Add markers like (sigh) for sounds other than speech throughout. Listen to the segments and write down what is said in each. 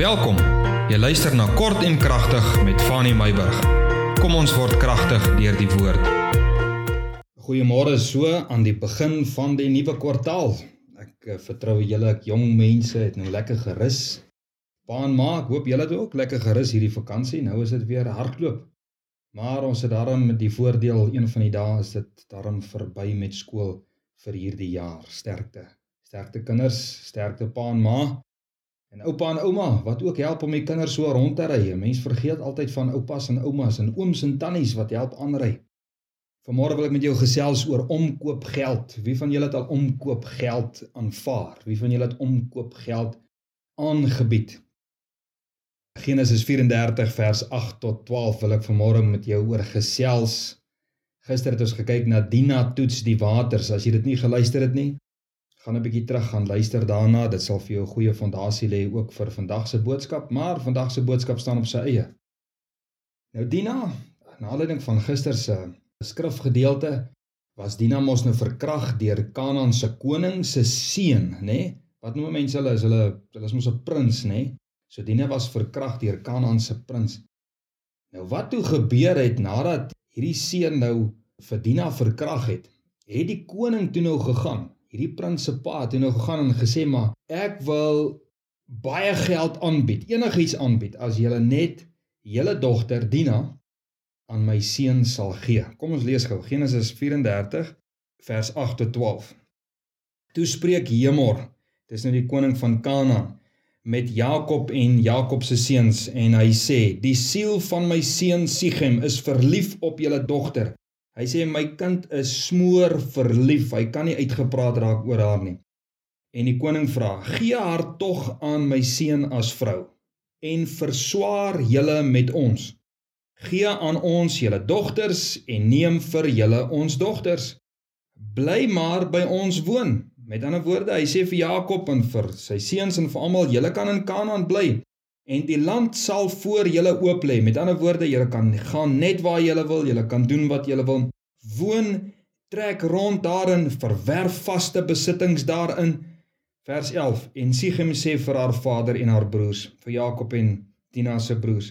Welkom. Jy luister na Kort en Kragtig met Fanny Meyburg. Kom ons word kragtig deur die woord. Goeiemôre so aan die begin van die nuwe kwartaal. Ek uh, vertrou julle ek jong mense het nou lekker gerus. Pa en ma, ek hoop julle het ook lekker gerus hierdie vakansie. Nou is dit weer hardloop. Maar ons het daarom met die voordeel een van die dae is dit daarom verby met skool vir hierdie jaar. Sterkte. Sterkte kinders, sterkte pa en ma. En oupa en ouma wat ook help om die kinders so rond te ry. Mense vergeet altyd van oupas en oumas en ooms en tannies wat help aanry. Vanmôre wil ek met jou gesels oor omkoopgeld. Wie van julle het al omkoopgeld aanvaar? Wie van julle het omkoopgeld aangebied? Genesis 34 vers 8 tot 12 wil ek vanmôre met jou oor gesels. Gister het ons gekyk na Dina toets die waters. As jy dit nie geluister het nie, gaan 'n bietjie terug gaan luister daarna. Dit sal vir jou 'n goeie fondasie lê ook vir vandag se boodskap, maar vandag se boodskap staan op sy eie. Nou Dina, na aanleiding van gister se skrifgedeelte, was Dina mos nou verkrag deur Kanaan se koning se seun, nê? Nee? Wat noem mense hulle? Is hulle hulle is mos 'n prins, nê? Nee? So Dina was verkrag deur Kanaan se prins. Nou wat toe gebeur het nadat hierdie seun nou vir Dina verkrag het? Het die koning toe nou gegaan hierdie prinsipa het nou gegaan en gesê maar ek wil baie geld aanbied, enigiets aanbied as jy net julle dogter Dina aan my seun sal gee. Kom ons lees gou Genesis 34 vers 8 tot 12. Toe spreek Hemor, dis nou die koning van Kanaan met Jakob en Jakob se seuns en hy sê die siel van my seun Sichem is verlief op julle dogter Hy sê my kind is smoor verlief. Hy kan nie uitgepraat raak oor haar nie. En die koning vra: "Gee haar tog aan my seun as vrou en verswaar julle met ons. Gee aan ons julle dogters en neem vir julle ons dogters. Bly maar by ons woon." Met ander woorde, hy sê vir Jakob en vir sy seuns en vir almal: "Julle kan in Kanaan bly." En die land sal voor julle oop lê. Met ander woorde, julle kan gaan net waar julle wil, julle kan doen wat julle wil. Woon, trek rond daarin, verwerf vaste besittings daarin. Vers 11. En Sichem sê vir haar vader en haar broers, vir Jakob en Dina se broers: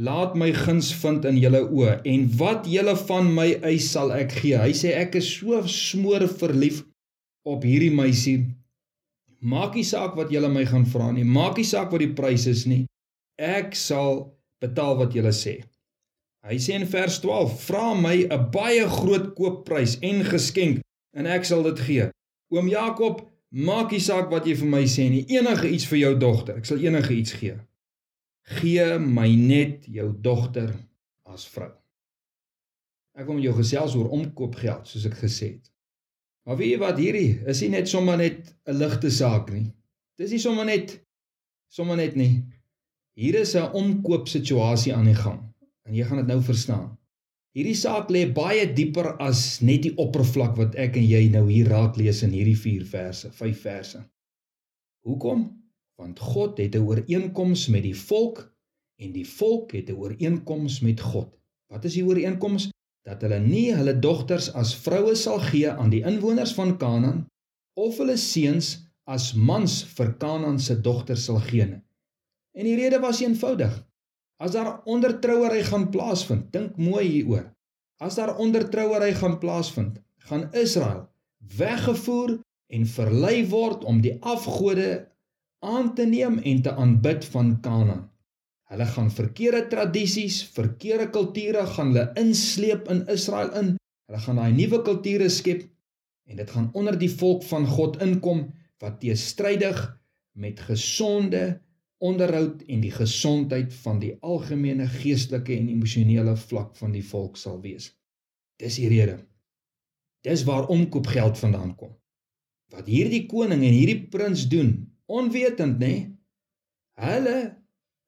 Laat my guns vind in julle oë en wat julle van my eis sal ek gee. Hy sê ek is so smoor verlief op hierdie meisie. Maak nie saak wat julle my gaan vra nie. Maak nie saak wat die prys is nie ek sal betaal wat julle sê. Hy sê in vers 12: "Vra my 'n baie groot koopprys en geskenk en ek sal dit gee." Oom Jakob, maak nie saak wat jy vir my sê nie, enige iets vir jou dogter. Ek sal enige iets gee. Gee my net jou dogter as vrou. Ek wil met jou gesels oor omkoopgeld, soos ek gesê het. Maar weet jy wat hierdie is nie net sommer net 'n ligte saak nie. Dis nie sommer net sommer net nie. Hier is 'n omkoop situasie aan die gang en jy gaan dit nou verstaan. Hierdie saak lê baie dieper as net die oppervlak wat ek en jy nou hier raak lees in hierdie 4 verse, 5 verse. Hoekom? Want God het 'n ooreenkoms met die volk en die volk het 'n ooreenkoms met God. Wat is die ooreenkoms? Dat hulle nie hulle dogters as vroue sal gee aan die inwoners van Kanaan of hulle seuns as mans vir Kanaan se dogters sal gee nie. En die rede was eenvoudig. As daar ondertrouery gaan plaasvind, dink mooi hieroor. As daar ondertrouery gaan plaasvind, gaan Israel weggevoer en verlei word om die afgode aan te neem en te aanbid van Kanaan. Hulle gaan verkeerde tradisies, verkeerde kulture gaan hulle insleep in Israel in. Hulle gaan daai nuwe kulture skep en dit gaan onder die volk van God inkom wat teestrydig met gesonde onderhoud en die gesondheid van die algemene geestelike en emosionele vlak van die volk sal wees. Dis die rede. Dis waar omkoop geld vandaan kom. Wat hierdie koning en hierdie prins doen, onwetend nê? Nee, hulle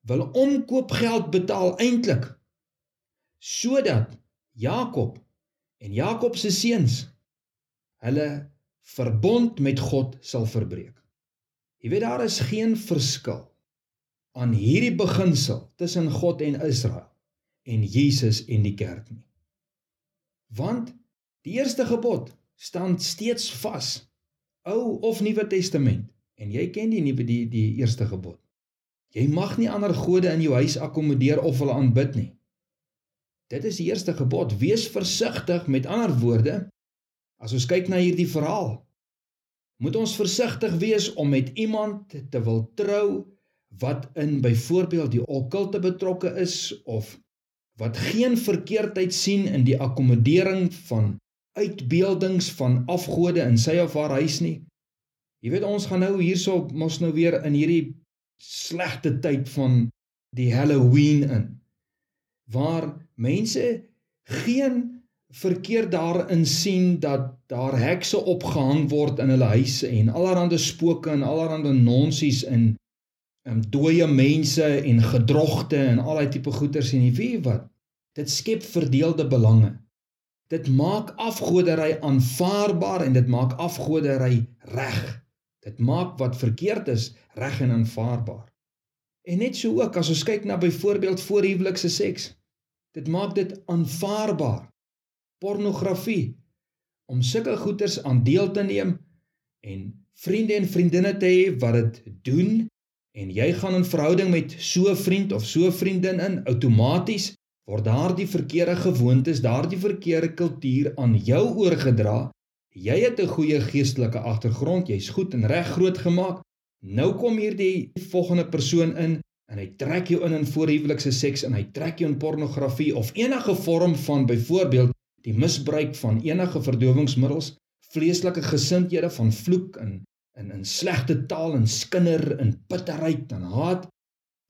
wil omkoop geld betaal eintlik sodat Jakob en Jakob se seuns hulle verbond met God sal verbreek. Jy weet daar is geen verskil aan hierdie beginsel tussen God en Israel en Jesus en die kerk nie. Want die eerste gebod staan steeds vas. Ou of Nuwe Testament en jy ken die nuwe die die eerste gebod. Jy mag nie ander gode in jou huis akkommodeer of hulle aanbid nie. Dit is die eerste gebod: wees versigtig met ander woorde. As ons kyk na hierdie verhaal, moet ons versigtig wees om met iemand te wil trou wat in byvoorbeeld die okkulte betrokke is of wat geen verkeerdheid sien in die akkommodering van uitbeeldings van afgode in sy of haar huis nie. Jy weet ons gaan nou hierso mos nou weer in hierdie slegte tyd van die Halloween in waar mense geen verkeerd daarin sien dat daar hekse opgehang word in hulle huise en allerlei spooke en allerlei nonsies in en dooie mense en gedrogte en al daai tipe goeters en jy weet wat? Dit skep verdeelde belange. Dit maak afgodery aanvaarbaar en dit maak afgodery reg. Dit maak wat verkeerd is reg en aanvaarbaar. En net so ook as ons kyk na byvoorbeeld voorhuwelikse seks dit maak dit aanvaarbaar. Pornografie om sulke goeters aan deel te neem en vriende en vriendinne te hê wat dit doen en jy gaan in verhouding met so 'n vriend of so 'n vriendin in outomaties word daardie verkeerde gewoontes, daardie verkeerde kultuur aan jou oorgedra. Jy het 'n goeie geestelike agtergrond, jy's goed en reg grootgemaak. Nou kom hierdie volgende persoon in en hy trek jou in in voorhuwelikse seks en hy trek jou in pornografie of enige vorm van byvoorbeeld die misbruik van enige verdowingsmiddels, vleeslike gesindhede van vloek en in in slegte taal en skinder en bitterheid en haat.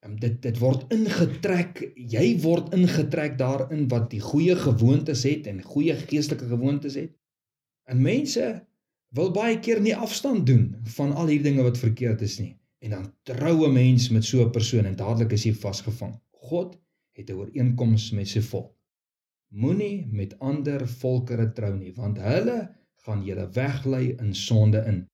En dit dit word ingetrek, jy word ingetrek daarin wat die goeie gewoontes het en goeie geestelike gewoontes het. En mense wil baie keer nie afstand doen van al hierdie dinge wat verkeerd is nie. En dan troue mens met so 'n persoon en dadelik is hy vasgevang. God het 'n ooreenkoms met sy volk. Moenie met ander volkere trou nie, want hulle gaan julle weglei in sonde in.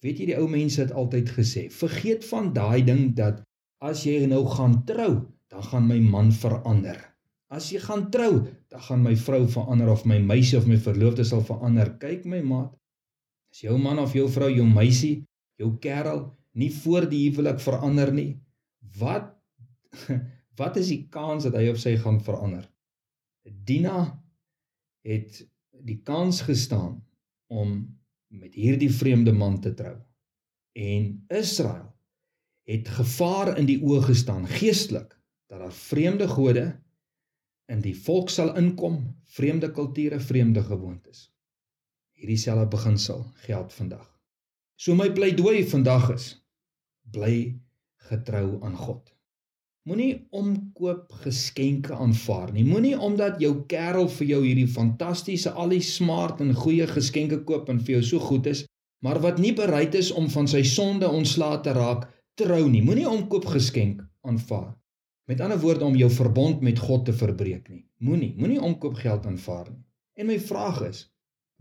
Weet jy die ou mense het altyd gesê, vergeet van daai ding dat as jy nou gaan trou, dan gaan my man verander. As jy gaan trou, dan gaan my vrou verander of my meisie of my verloofde sal verander. Kyk my maat. As jou man of jou vrou, jou meisie, jou kerel nie voor die huwelik verander nie, wat (laughs) wat is die kans dat hy of sy gaan verander? Dina het die kans gestaan om met hierdie vreemde man te trou. En Israel het gevaar in die oë gestaan geestelik dat daar vreemde gode in die volk sal inkom, vreemde kulture, vreemde gewoontes. Hierdie selfe beginsel geld vandag. So my pleidooi vandag is bly getrou aan God. Moenie omkoop geskenke aanvaar nie. Moenie omdat jou kerel vir jou hierdie fantastiese al die smart en goeie geskenke koop en vir jou so goed is, maar wat nie bereid is om van sy sonde ontslae te raak, trou nie. Moenie omkoop geskenk aanvaar. Met ander woorde om jou verbond met God te verbreek nie. Moenie, moenie omkoop geld aanvaar nie. En my vraag is,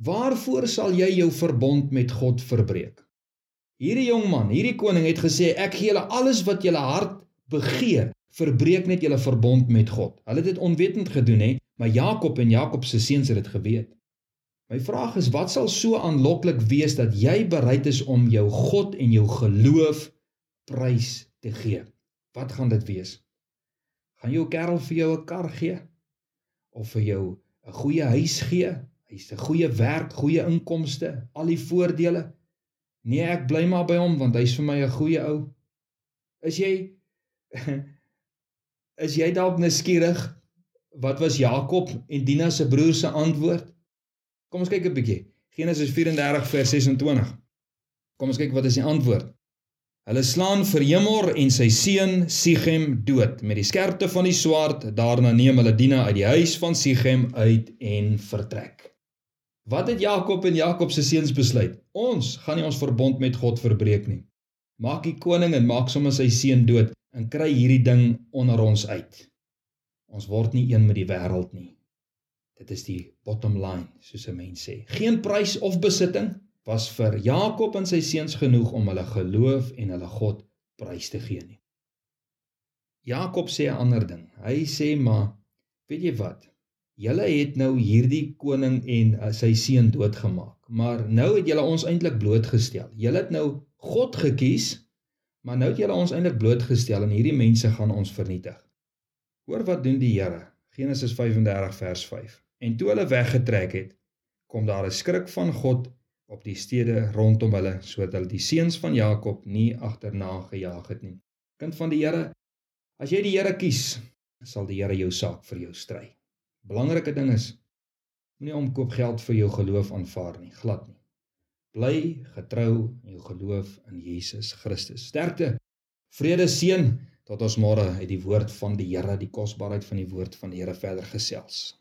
waarvoor sal jy jou verbond met God verbreek? Hierdie jong man, hierdie koning het gesê ek gee julle alles wat julle hart begeer, verbreek net julle verbond met God. Hulle het dit onwetend gedoen hè, maar Jakob en Jakob se seuns het dit geweet. My vraag is wat sal so aanloklik wees dat jy bereid is om jou God en jou geloof prys te gee? Wat gaan dit wees? Gaan jou kerel vir jou 'n kar gee of vir jou 'n goeie huis gee? Hy's 'n goeie werk, goeie inkomste, al die voordele. Nee, ek bly maar by hom want hy's vir my 'n goeie ou. Is jy (laughs) is jy dalk nuuskierig wat was Jakob en Dina se broer se antwoord? Kom ons kyk 'n bietjie. Genesis 34 vers 26. Kom ons kyk wat is die antwoord. Hulle slaan vir Hemor en sy seun Sichem dood met die skerpte van die swaard. Daarna neem hulle Dina uit die huis van Sichem uit en vertrek. Wat het Jakob en Jakob se seuns besluit? Ons gaan nie ons verbond met God verbreek nie. Maak die koning en maak sommer sy seun dood en kry hierdie ding onder ons uit. Ons word nie een met die wêreld nie. Dit is die bottom line, soos 'n mens sê. Geen prys of besitting was vir Jakob en sy seuns genoeg om hulle geloof en hulle God prys te gee nie. Jakob sê 'n ander ding. Hy sê maar, weet jy wat? Julle het nou hierdie koning en uh, sy seun doodgemaak, maar nou het julle ons eintlik blootgestel. Julle het nou God gekies Maar nou het julle ons eintlik blootgestel en hierdie mense gaan ons vernietig. Hoor wat doen die Here. Genesis 35 vers 5. En toe hulle weggetrek het, kom daar 'n skrik van God op die stede rondom hulle sodat hulle die seuns van Jakob nie agterna gejaag het nie. Kind van die Here, as jy die Here kies, sal die Here jou saak vir jou stry. Belangrike ding is moenie omkoop geld vir jou geloof aanvaar nie, glad nie. Bly getrou in jou geloof in Jesus Christus. Sterkte. Vrede seën tot ons môre uit die woord van die Here, die kosbaarheid van die woord van die Here verder gesels.